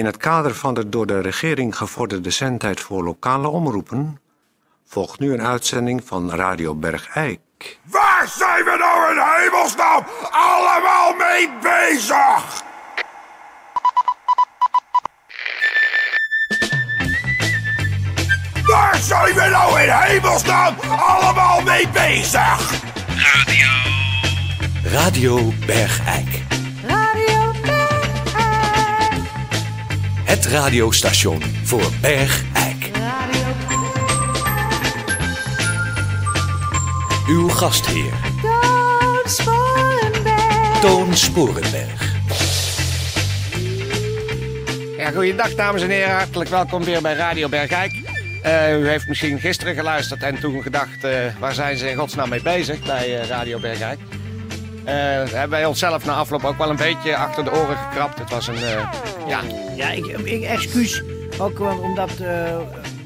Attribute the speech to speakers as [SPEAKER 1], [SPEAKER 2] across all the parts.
[SPEAKER 1] In het kader van de door de regering gevorderde zendtijd voor lokale omroepen volgt nu een uitzending van Radio Bergijk.
[SPEAKER 2] Waar zijn we nou in hemelsnaam allemaal mee bezig? Waar zijn we nou in hemelsnaam allemaal mee bezig?
[SPEAKER 3] Radio Bergijk. Radiostation voor Bergijk. Uw gastheer,
[SPEAKER 4] Toon Sporenberg.
[SPEAKER 3] Toon Sporenberg.
[SPEAKER 5] Ja, goeiedag dames en heren. Hartelijk welkom weer bij Radio Bergijk. Eh, u heeft misschien gisteren geluisterd en toen gedacht... eh, waar zijn ze in godsnaam mee bezig bij eh, Radio Bergijk? Eh, hebben wij onszelf na afloop ook wel een beetje achter de oren gekrapt. Het was een... eh, ja,
[SPEAKER 6] Ja, ik, ik excuus. Ook wel omdat eh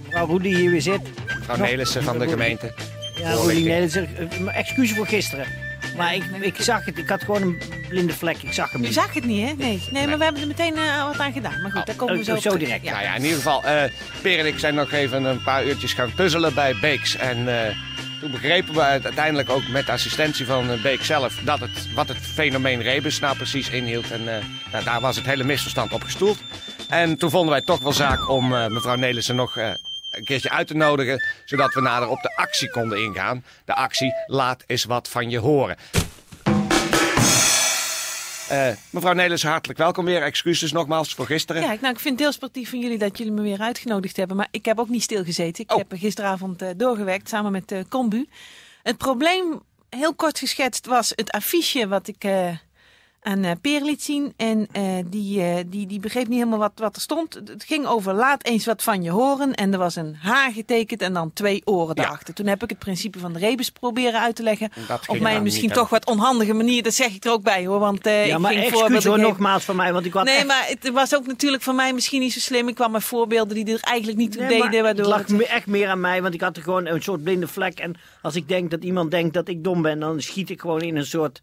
[SPEAKER 6] mevrouw Rudy hier weer zit.
[SPEAKER 5] mevrouw Nelissen van de gemeente.
[SPEAKER 6] Ja, Nederland. Uh, excuus voor gisteren. Maar ik, ik zag het. Ik had gewoon een blinde vlek. Ik zag hem
[SPEAKER 7] Je
[SPEAKER 6] niet.
[SPEAKER 7] zag het niet, hè? Nee, nee maar we hebben er meteen eh, wat aan gedaan. Maar goed, daar komen we
[SPEAKER 6] Oh,
[SPEAKER 7] zo, op
[SPEAKER 6] zo direct.
[SPEAKER 7] Ja.
[SPEAKER 5] Nou ja, in ieder geval, eh Per en ik zijn nog even een paar uurtjes gaan puzzelen bij Beeks. En eh, toen begrepen we uiteindelijk ook met assistentie van eh, Beek zelf dat het, wat het fenomeen rebus nou precies inhield. En eh, nou, daar was het hele misverstand op gestoeld. En toen vonden wij toch wel zaak om eh, mevrouw Nelissen nog een keertje uit te nodigen, zodat we nader op de actie konden ingaan. De actie Laat eens wat van je horen. Eh, mevrouw Nelissen, hartelijk welkom weer. Excuses nogmaals voor gisteren.
[SPEAKER 7] Ja, ik- nou, ik vind het heel sportief van jullie dat jullie me weer uitgenodigd hebben. Maar ik heb ook niet stilgezeten. Ik
[SPEAKER 5] Oh.
[SPEAKER 7] heb gisteravond eh, doorgewerkt samen met eh Combu. Het probleem, heel kort geschetst, was het affiche wat ik aan eh, Peer liet zien. En eh, die, eh, die, die begreep niet helemaal wat, wat er stond. Het ging over laat eens wat van je horen. En er was een H getekend en dan twee oren
[SPEAKER 5] Ja.
[SPEAKER 7] daarachter. Toen heb ik het principe van de rebus proberen uit te leggen. Op
[SPEAKER 5] ging
[SPEAKER 7] mijn misschien toch wat onhandige manier. Dat zeg ik er ook bij hoor. Want
[SPEAKER 6] Ja,
[SPEAKER 7] ik
[SPEAKER 6] maar
[SPEAKER 7] ging
[SPEAKER 6] excuus
[SPEAKER 7] voorbeelden
[SPEAKER 6] hoor nogmaals van mij. Want ik had
[SPEAKER 7] Nee,
[SPEAKER 6] echt-
[SPEAKER 7] maar het was ook natuurlijk van mij misschien niet zo slim. Ik kwam met voorbeelden die er eigenlijk niet toe
[SPEAKER 6] Nee, maar
[SPEAKER 7] deden. Waardoor
[SPEAKER 6] het lag
[SPEAKER 7] het-
[SPEAKER 6] echt meer aan mij, want ik had er gewoon een soort blinde vlek. En als ik denk dat iemand denkt dat ik dom ben, dan schiet ik gewoon in een soort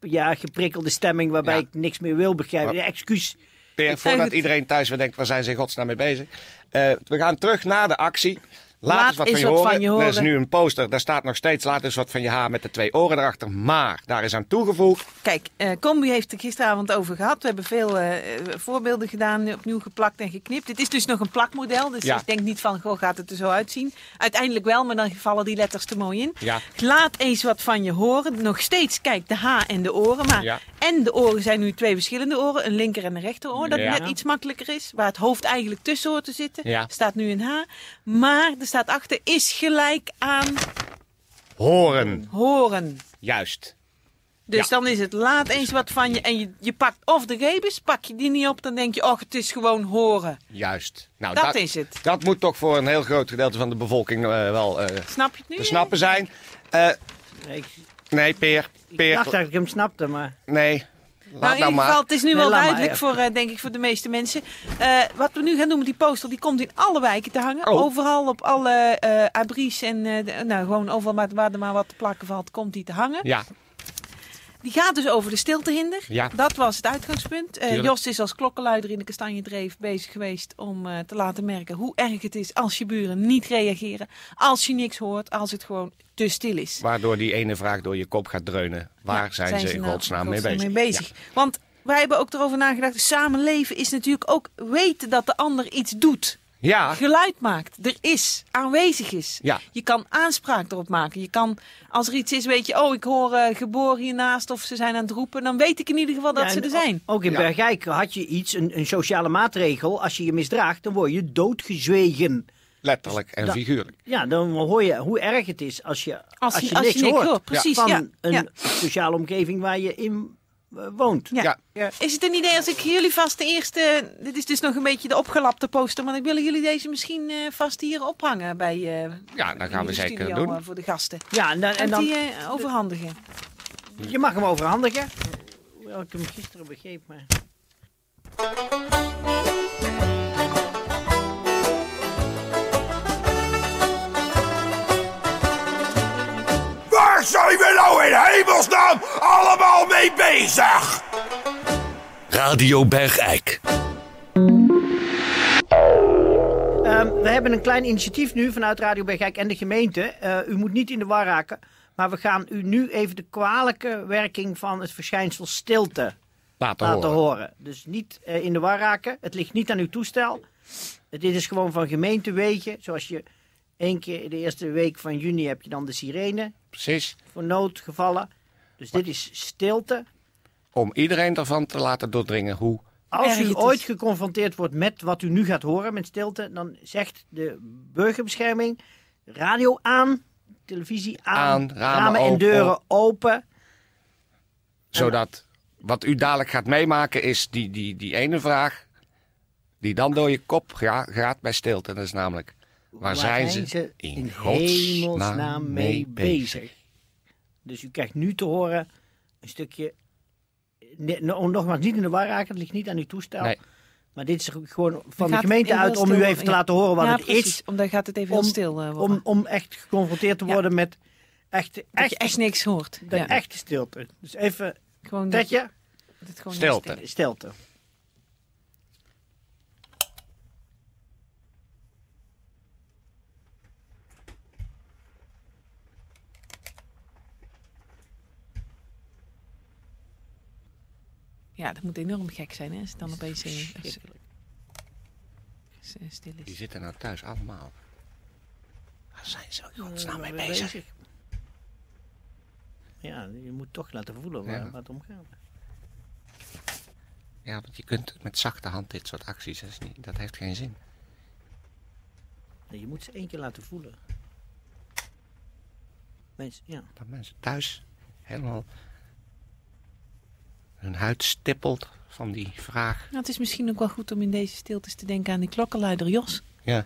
[SPEAKER 6] ja, geprikkelde stemming waarbij
[SPEAKER 5] Ja.
[SPEAKER 6] ik niks meer wil begrijpen. Ja, excuus.
[SPEAKER 5] Per, voordat
[SPEAKER 7] het-
[SPEAKER 5] iedereen thuis weer denkt, waar zijn ze in godsnaam mee bezig? Eh, we gaan terug naar de actie. Laat,
[SPEAKER 7] Laat
[SPEAKER 5] eens wat, van, je
[SPEAKER 7] wat
[SPEAKER 5] horen.
[SPEAKER 7] van je
[SPEAKER 5] Er is nu een poster, daar staat nog steeds laat eens wat van je haar met de twee oren erachter. Maar daar is aan toegevoegd.
[SPEAKER 7] Kijk, eh Combi heeft het gisteravond over gehad. We hebben veel eh, voorbeelden gedaan, opnieuw geplakt en geknipt. Het is dus nog een plakmodel, dus
[SPEAKER 5] Ja.
[SPEAKER 7] ik denk niet van, goh, gaat het er zo uitzien? Uiteindelijk wel, maar dan vallen die letters te mooi in.
[SPEAKER 5] Ja.
[SPEAKER 7] Laat eens wat van je horen. Nog steeds, kijk, de H en de oren. Maar
[SPEAKER 5] Ja.
[SPEAKER 7] En de oren zijn nu twee verschillende oren. Een linker en een rechteroor. Dat
[SPEAKER 5] Ja.
[SPEAKER 7] net iets makkelijker is. Waar het hoofd eigenlijk tussen hoort te zitten.
[SPEAKER 5] Ja.
[SPEAKER 7] Staat nu een H. Maar er staat achter is gelijk aan
[SPEAKER 5] Horen.
[SPEAKER 7] horen.
[SPEAKER 5] Juist.
[SPEAKER 7] Dus
[SPEAKER 5] Ja.
[SPEAKER 7] dan is het laat eens wat van je. En je, je pakt of de rebus, pak je die niet op. Dan denk je, och, het is gewoon horen.
[SPEAKER 5] Juist. Nou,
[SPEAKER 7] Dat is het.
[SPEAKER 5] Dat moet toch voor een heel groot gedeelte van de bevolking eh, wel eh,
[SPEAKER 7] Snap je het nu?
[SPEAKER 5] te snappen zijn. Eh,
[SPEAKER 6] Ik,
[SPEAKER 5] nee, Peer.
[SPEAKER 6] ik
[SPEAKER 5] Peer.
[SPEAKER 6] dacht dat ik hem snapte, maar...
[SPEAKER 5] Nee. Laat
[SPEAKER 7] Nou, in
[SPEAKER 5] nou
[SPEAKER 7] ieder geval,
[SPEAKER 5] maar.
[SPEAKER 7] het is nu
[SPEAKER 6] Nee,
[SPEAKER 7] wel
[SPEAKER 6] maar,
[SPEAKER 7] duidelijk voor, eh, denk ik, voor de meeste mensen. Eh, wat we nu gaan doen met die poster, die komt in alle wijken te hangen.
[SPEAKER 5] Oh.
[SPEAKER 7] Overal op alle eh abris en eh, de- nou, gewoon overal waar, waar er maar wat te plakken valt, komt die te hangen.
[SPEAKER 5] Ja,
[SPEAKER 7] Die gaat dus over de stiltehinder.
[SPEAKER 5] Ja.
[SPEAKER 7] Dat was het uitgangspunt.
[SPEAKER 5] Tuurlijk.
[SPEAKER 7] Jos is als klokkenluider in de Kastanjedreef bezig geweest om eh, te laten merken hoe erg het is als je buren niet reageren. Als je niks hoort, als het gewoon te stil is.
[SPEAKER 5] waardoor die ene vraag door je kop gaat dreunen. Waar
[SPEAKER 7] Ja,
[SPEAKER 5] zijn, ze in
[SPEAKER 7] nou
[SPEAKER 5] godsnaam mee
[SPEAKER 7] godsnaam
[SPEAKER 5] bezig? Ja.
[SPEAKER 7] Want wij hebben ook erover nagedacht. Samenleven is natuurlijk ook weten dat de ander iets doet.
[SPEAKER 5] Ja,
[SPEAKER 7] Geluid maakt. Er is. Aanwezig is.
[SPEAKER 5] Ja.
[SPEAKER 7] Je kan aanspraak erop maken. Je kan, als er iets is, weet je, oh, ik hoor eh, geboren hiernaast of ze zijn aan het roepen. Dan weet ik in ieder geval dat
[SPEAKER 6] Ja,
[SPEAKER 7] ze er zijn.
[SPEAKER 6] Ook in
[SPEAKER 5] Ja.
[SPEAKER 6] Bergijk had je iets, een, een sociale maatregel. Als je je misdraagt, dan word je doodgezwegen.
[SPEAKER 5] letterlijk en
[SPEAKER 6] Dat-
[SPEAKER 5] figuurlijk.
[SPEAKER 6] Ja, dan hoor je hoe erg het is als je, als,
[SPEAKER 7] je-
[SPEAKER 6] je
[SPEAKER 7] als je
[SPEAKER 6] niks
[SPEAKER 7] niks
[SPEAKER 6] hoort.
[SPEAKER 7] hoort, precies,
[SPEAKER 6] Van
[SPEAKER 7] ja.
[SPEAKER 6] een
[SPEAKER 7] Ja.
[SPEAKER 6] sociale omgeving waar je in woont.
[SPEAKER 7] Ja.
[SPEAKER 5] Ja.
[SPEAKER 7] Is het een idee als ik jullie vast de eerste... Dit is dus nog een beetje de opgelapte poster. Maar ik willen jullie deze misschien eh, vast hier ophangen bij... eh,
[SPEAKER 5] Ja, dat
[SPEAKER 7] in
[SPEAKER 5] gaan we zeker doen.
[SPEAKER 7] eh, voor de gasten.
[SPEAKER 6] Ja, en dan, en dan
[SPEAKER 7] die overhandigen.
[SPEAKER 6] je mag hem overhandigen. Hoewel ik hem gisteren begreep, maar...
[SPEAKER 2] in hemelsnaam allemaal mee bezig?
[SPEAKER 3] Radio Bergijk.
[SPEAKER 6] Ehm, we hebben een klein initiatief nu vanuit Radio Bergijk en de gemeente. Eh, u moet niet in de war raken. Maar we gaan u nu even de kwalijke werking van het verschijnsel stilte
[SPEAKER 5] Laten,
[SPEAKER 6] laten
[SPEAKER 5] horen.
[SPEAKER 6] horen. Dus niet eh, in de war raken. Het ligt niet aan uw toestel. Dit is gewoon van gemeentewegen. Zoals je één keer in de eerste week van juni heb je dan de sirene
[SPEAKER 5] Precies.
[SPEAKER 6] voor noodgevallen. Dus dit is stilte.
[SPEAKER 5] Om iedereen ervan te laten doordringen hoe...
[SPEAKER 6] Als u ooit geconfronteerd wordt met wat u nu gaat horen met stilte, dan zegt de burgerbescherming radio aan, televisie aan,
[SPEAKER 5] Aan, ramen
[SPEAKER 6] en
[SPEAKER 5] open.
[SPEAKER 6] deuren open.
[SPEAKER 5] Zodat wat u dadelijk gaat meemaken is die, die, die ene vraag... die dan door je kop ga- gaat bij stilte. Dat is namelijk... Waar, zijn, ze,
[SPEAKER 6] in hemelsnaam mee bezig? Dus u krijgt nu te horen een stukje. no- Nogmaals, niet in de war raken, het ligt niet aan uw toestel.
[SPEAKER 5] Nee.
[SPEAKER 6] Maar dit is gewoon van
[SPEAKER 7] Dan
[SPEAKER 6] de gemeente uit om u even te
[SPEAKER 7] ja.
[SPEAKER 6] laten horen wat
[SPEAKER 7] ja,
[SPEAKER 6] het
[SPEAKER 7] precies,
[SPEAKER 6] is.
[SPEAKER 7] Omdat gaat het even
[SPEAKER 6] om-
[SPEAKER 7] heel stil eh, worden.
[SPEAKER 6] Om, om echt geconfronteerd te
[SPEAKER 7] Ja.
[SPEAKER 6] worden met echt,
[SPEAKER 7] dat
[SPEAKER 6] echt,
[SPEAKER 7] je echt niks hoort.
[SPEAKER 6] de
[SPEAKER 7] Ja.
[SPEAKER 6] echte stilte. Dus even,
[SPEAKER 7] Gewoon dat, gewoon
[SPEAKER 5] Stilte.
[SPEAKER 6] stilte.
[SPEAKER 7] Ja, dat moet enorm gek zijn hè, als het dan opeens eh, als- eh, stil
[SPEAKER 5] Die
[SPEAKER 7] is.
[SPEAKER 5] zitten nou thuis allemaal. Waar zijn ze in godsnaam mee
[SPEAKER 6] Mee
[SPEAKER 5] bezig?
[SPEAKER 6] Ja, je moet toch laten voelen waar,
[SPEAKER 5] Ja.
[SPEAKER 6] waar het om gaat.
[SPEAKER 5] Ja, want je kunt met zachte hand dit soort acties, dat, niet, dat heeft geen zin.
[SPEAKER 6] Nee, je moet ze één keer laten voelen. Mensen, ja.
[SPEAKER 5] Dat mensen thuis helemaal hun huid stippelt van die vraag.
[SPEAKER 7] Nou, het is misschien ook wel goed om in deze stiltes te denken aan die klokkenluider Jos.
[SPEAKER 5] Ja.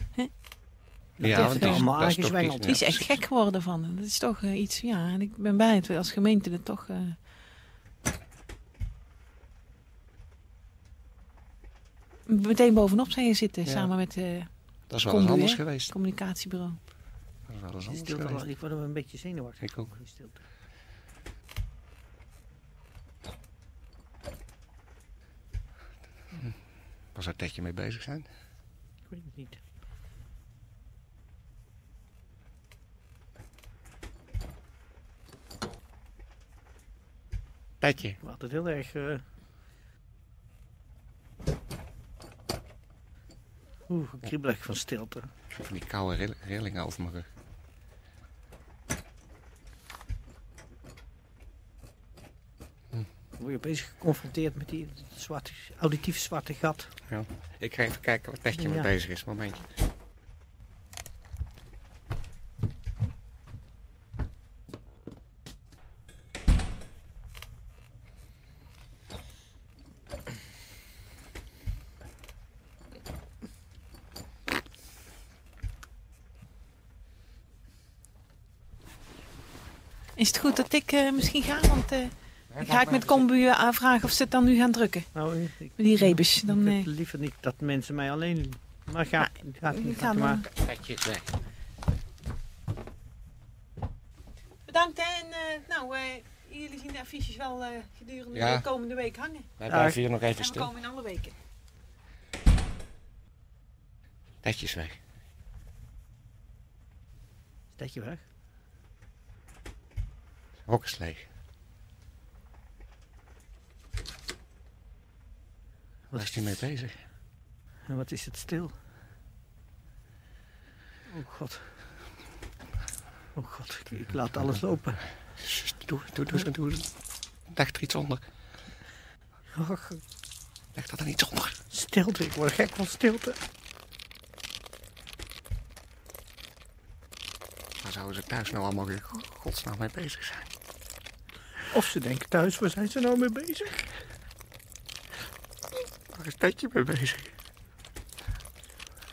[SPEAKER 5] Ja, want
[SPEAKER 6] er
[SPEAKER 5] die is-
[SPEAKER 6] allemaal
[SPEAKER 5] dat is
[SPEAKER 7] Die is
[SPEAKER 5] ja,
[SPEAKER 7] echt gek geworden van. Dat is toch eh, iets, ja. En ik ben blij dat we als gemeente er toch... eh, meteen bovenop zijn zitten,
[SPEAKER 5] Ja.
[SPEAKER 7] samen met eh
[SPEAKER 5] Dat is wel eens anders geweest.
[SPEAKER 7] het communicatiebureau.
[SPEAKER 5] Dat is wel eens
[SPEAKER 6] Die
[SPEAKER 5] anders
[SPEAKER 6] stilte,
[SPEAKER 5] geweest.
[SPEAKER 6] ik word er een beetje zenuwachtig.
[SPEAKER 5] Ik ook.
[SPEAKER 6] die stilte.
[SPEAKER 5] Waar zou Tetje mee bezig zijn?
[SPEAKER 6] Ik weet het niet.
[SPEAKER 5] Tetje.
[SPEAKER 6] Ik altijd heel erg... eh Oeh, kriebelig van stilte.
[SPEAKER 5] Van die koude rill- rillingen over mijn rug.
[SPEAKER 6] Word je opeens geconfronteerd met die zwarte, auditief zwarte gat.
[SPEAKER 5] Ja. Ik ga even kijken waar Tetje mee
[SPEAKER 6] Ja.
[SPEAKER 5] bezig is. Momentje.
[SPEAKER 7] Is het goed dat ik eh, misschien ga? Want eh, ga ik met Combu eh, aanvragen of ze het dan nu gaan drukken.
[SPEAKER 6] Nou, ik,
[SPEAKER 7] Met die rebus. Dan,
[SPEAKER 6] ik
[SPEAKER 7] eh,
[SPEAKER 6] heb liever niet dat mensen mij alleen... Maar ga, ga het
[SPEAKER 7] ik
[SPEAKER 6] niet
[SPEAKER 7] ga.
[SPEAKER 5] Tetje is weg.
[SPEAKER 7] Bedankt hè. En eh, nou, eh, jullie zien de affiches wel eh, gedurende
[SPEAKER 5] Ja.
[SPEAKER 7] de komende week hangen.
[SPEAKER 5] Wij blijven hier nog even
[SPEAKER 7] En we
[SPEAKER 5] stil.
[SPEAKER 7] komen in alle weken.
[SPEAKER 5] Tetje is weg.
[SPEAKER 6] Stek je weg.
[SPEAKER 5] Hok is leeg. Waar is hij mee bezig?
[SPEAKER 6] En wat is het stil? Oh god. Oh god, ik, ik laat alles lopen.
[SPEAKER 5] Doe, doe, doe, doe. Leg er iets onder.
[SPEAKER 6] Och,
[SPEAKER 5] Leg er dan iets onder.
[SPEAKER 6] stilte, ik word gek van stilte.
[SPEAKER 5] Waar zouden ze thuis nou allemaal weer godsnaam mee bezig zijn?
[SPEAKER 6] Of ze denken thuis, waar zijn ze nou mee bezig?
[SPEAKER 5] Waar is Tetje mee bezig?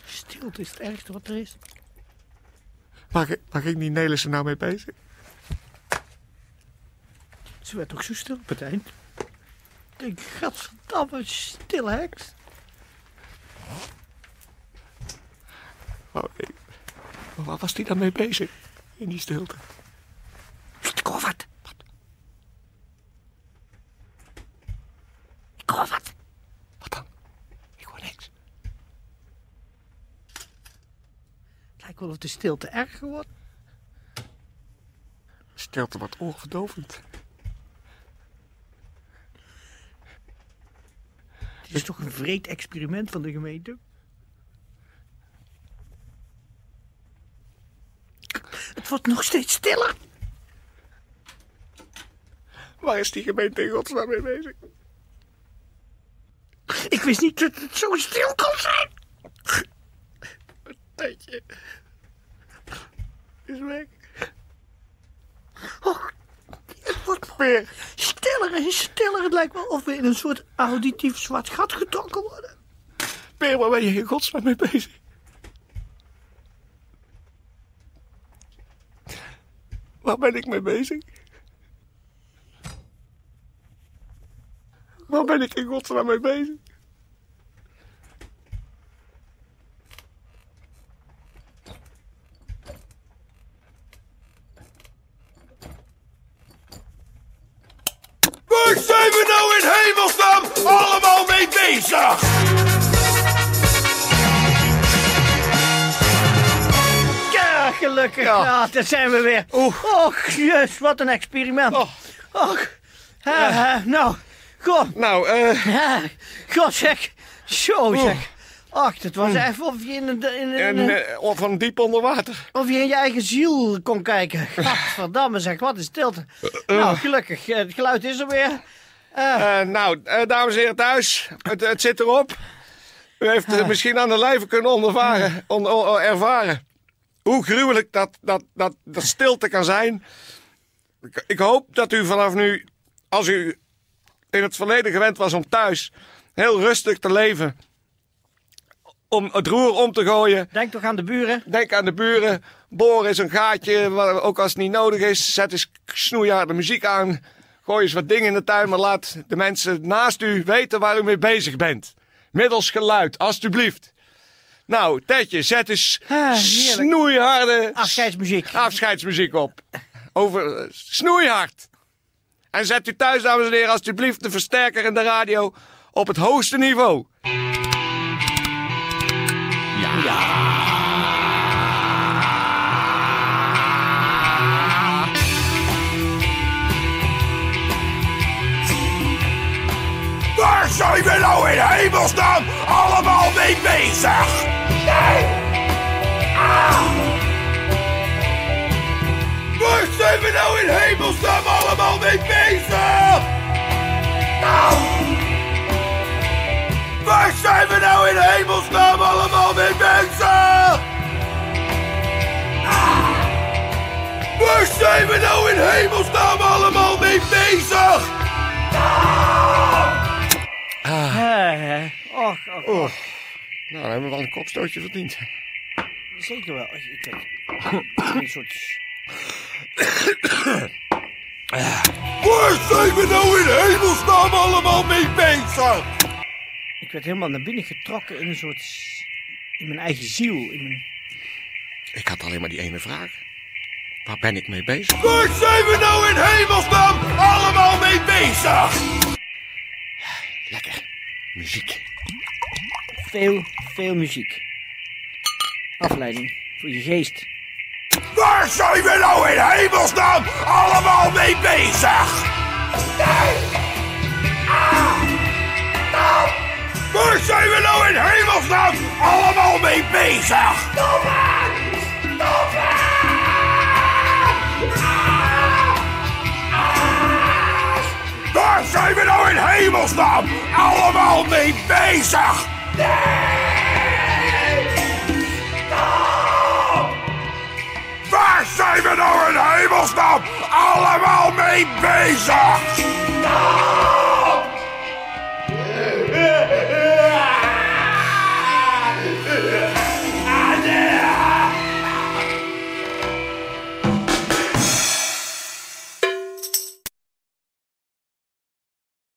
[SPEAKER 6] Stilte is het ergste wat er is.
[SPEAKER 5] Waar, waar ging die Nelissen nou mee bezig?
[SPEAKER 6] Ze werd ook zo stil op het eind. Ik denk, gadverdamme, stille heks.
[SPEAKER 5] Waar, waar was die dan mee bezig? In die stilte.
[SPEAKER 6] Ik hoor wat. Ik hoor wat.
[SPEAKER 5] Wat dan? Ik hoor niks.
[SPEAKER 6] Het lijkt wel of de stilte erger wordt.
[SPEAKER 5] Stilte wat oorverdovend.
[SPEAKER 6] Het is toch een vreed experiment van de gemeente? Het wordt nog steeds stiller.
[SPEAKER 5] Waar is die gemeente in godsnaam mee bezig?
[SPEAKER 6] Ik wist niet dat het zo stil kon zijn.
[SPEAKER 5] Tijdje. Is weg.
[SPEAKER 6] Och, het wordt weer stiller en stiller. Het lijkt wel of we in een soort auditief zwart gat getrokken worden.
[SPEAKER 5] Peer, waar ben je in godsnaam mee bezig? Waar ben ik mee bezig? Waar ben ik in godsnaam mee bezig?
[SPEAKER 2] Waar zijn we nou in hemelsnaam allemaal mee bezig?
[SPEAKER 6] Ja, gelukkig. Ja, daar zijn we weer. Och, jezus, wat een experiment.
[SPEAKER 5] Oh.
[SPEAKER 6] Och, eh, nou, god,
[SPEAKER 5] Nou, eh...
[SPEAKER 6] eh, god zeg. Zo zeg. Ach, het was even of je in, een, in, een-
[SPEAKER 5] En, eh, of van diep onder water.
[SPEAKER 6] of je in je eigen ziel kon kijken. Gadverdamme zeg, wat een stilte. Nou, gelukkig, eh, het geluid is er weer.
[SPEAKER 5] Eh, nou, eh, dames en heren thuis, het, het zit erop. U heeft het misschien aan de lijve kunnen ondervaren, on- on- ervaren. Hoe gruwelijk dat, dat, dat, dat stilte kan zijn. Ik, ik hoop dat u vanaf nu, als u in het verleden gewend was om thuis heel rustig te leven, om het roer om te gooien,
[SPEAKER 6] Denk toch aan de buren.
[SPEAKER 5] Denk aan de buren. Boor eens een gaatje, ook als het niet nodig is. Zet eens snoeiharde muziek aan. Gooi eens wat dingen in de tuin, maar laat de mensen naast u weten waar u mee bezig bent. Middels geluid, alstublieft. Nou, Tetje, zet eens
[SPEAKER 6] Ah,
[SPEAKER 5] snoeiharde
[SPEAKER 6] Afscheidsmuziek.
[SPEAKER 5] afscheidsmuziek op. Over eh, snoeihard. En zet u thuis, dames en heren, alstublieft de versterker in de radio op het hoogste niveau.
[SPEAKER 2] Waar zijn we nou in hemelsnaam allemaal mee bezig? Nee! Ah! Waar zijn we nou in hemelsnaam allemaal mee bezig? Nou! Waar zijn we nou in hemelsnaam allemaal mee bezig? Ah! Waar zijn we nou in hemelsnaam allemaal mee bezig?
[SPEAKER 6] Eh, och, och, och.
[SPEAKER 5] Nou, dan hebben we wel een kopstootje verdiend.
[SPEAKER 6] Zeker wel. Ik weet een soort...
[SPEAKER 2] Waar zijn we nou in hemelsnaam allemaal mee bezig?
[SPEAKER 6] Ik werd helemaal naar binnen getrokken in een soort... In mijn eigen ziel. In mijn...
[SPEAKER 5] Ik had alleen maar die ene vraag. Waar ben ik mee bezig?
[SPEAKER 2] Waar zijn we nou in hemelsnaam allemaal mee bezig?
[SPEAKER 5] Lekker. Muziek.
[SPEAKER 6] Veel, veel muziek. Afleiding voor je geest.
[SPEAKER 2] Waar zijn we nou in hemelsnaam allemaal mee bezig? Nee! Waar zijn we nou in hemelsnaam allemaal mee bezig? Stop het! Stop het! Ah! Waar zijn we nou in hemelsnaam allemaal mee bezig? Nee! Stop! Waar zijn we nou in hemelsnaam allemaal mee bezig?